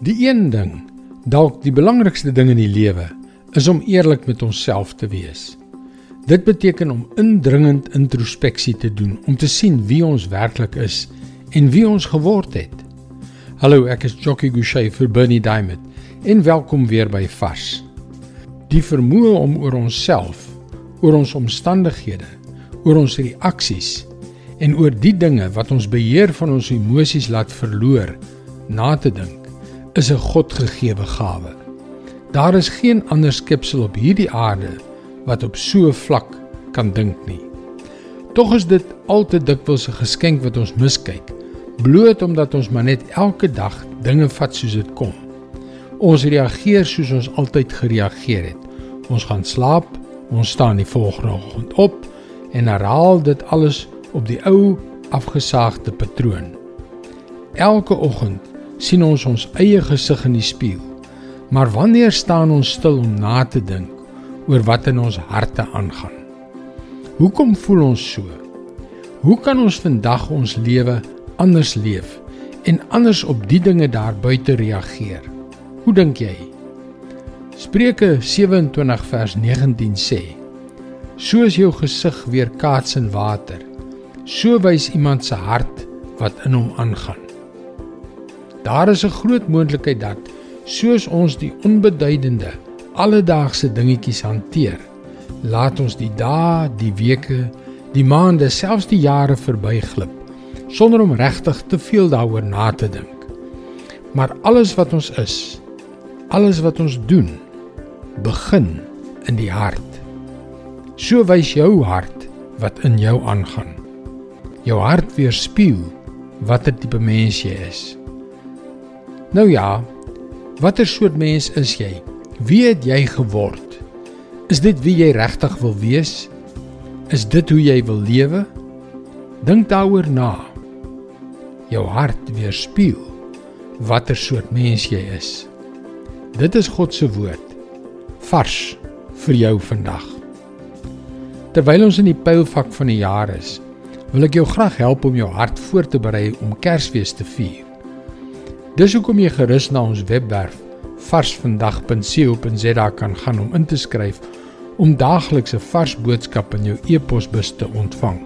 Die een ding, dalk die belangrikste ding in die lewe, is om eerlik met onsself te wees. Dit beteken om indringend introspeksie te doen om te sien wie ons werklik is en wie ons geword het. Hallo, ek is Jockey Gouchee vir Bernie Diamond en welkom weer by Vars. Die vermoë om oor onsself, oor ons omstandighede, oor ons reaksies en oor die dinge wat ons beheer van ons emosies laat verloor, na te dink is 'n Godgegewe gawe. Daar is geen ander skepsel op hierdie aarde wat op so 'n vlak kan dink nie. Tog is dit al te dikwels 'n geskenk wat ons miskyk, bloot omdat ons maar net elke dag dinge vat soos dit kom. Ons reageer soos ons altyd gereageer het. Ons gaan slaap, ons staan die volgende oggend op en herhaal dit alles op die ou afgesaagde patroon. Elke oggend sien ons ons eie gesig in die spieël. Maar wanneer staan ons stil om na te dink oor wat in ons harte aangaan? Hoekom voel ons so? Hoe kan ons vandag ons lewe anders leef en anders op die dinge daar buite reageer? Hoe dink jy? Spreuke 27 vers 19 sê: Soos jou gesig weer kaats in water, so wys iemand se hart wat in hom aangaan. Daar is 'n groot moontlikheid dat soos ons die onbeduidende alledaagse dingetjies hanteer, laat ons die dae, die weke, die maande, selfs die jare verbyglip sonder om regtig te veel daaroor na te dink. Maar alles wat ons is, alles wat ons doen, begin in die hart. So wys jou hart wat in jou aangaan. Jou hart weerspieël watter tipe mens jy is. Nou ja, watter soort mens is jy? Wie het jy geword? Is dit wie jy regtig wil wees? Is dit hoe jy wil lewe? Dink daaroor na. Jou hart weerspieël watter soort mens jy is. Dit is God se woord vars vir jou vandag. Terwyl ons in die pylfak van die jaar is, wil ek jou graag help om jou hart voor te berei om Kersfees te vier. Dis hoekom jy gerus na ons webwerf varsvandag.co.za kan gaan om in te skryf om daagliks 'n vars boodskap in jou e-posbus te ontvang.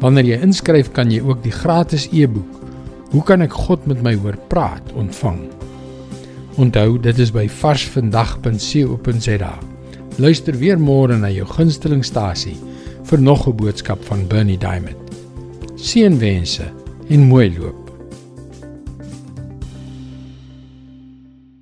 Wanneer jy inskryf, kan jy ook die gratis e-boek Hoe kan ek God met my hoor praat ontvang. Onthou, dit is by varsvandag.co.za. Luister weer môre na jou gunstelingstasie vir nog 'n boodskap van Bernie Diamond. Seënwense en mooi loop.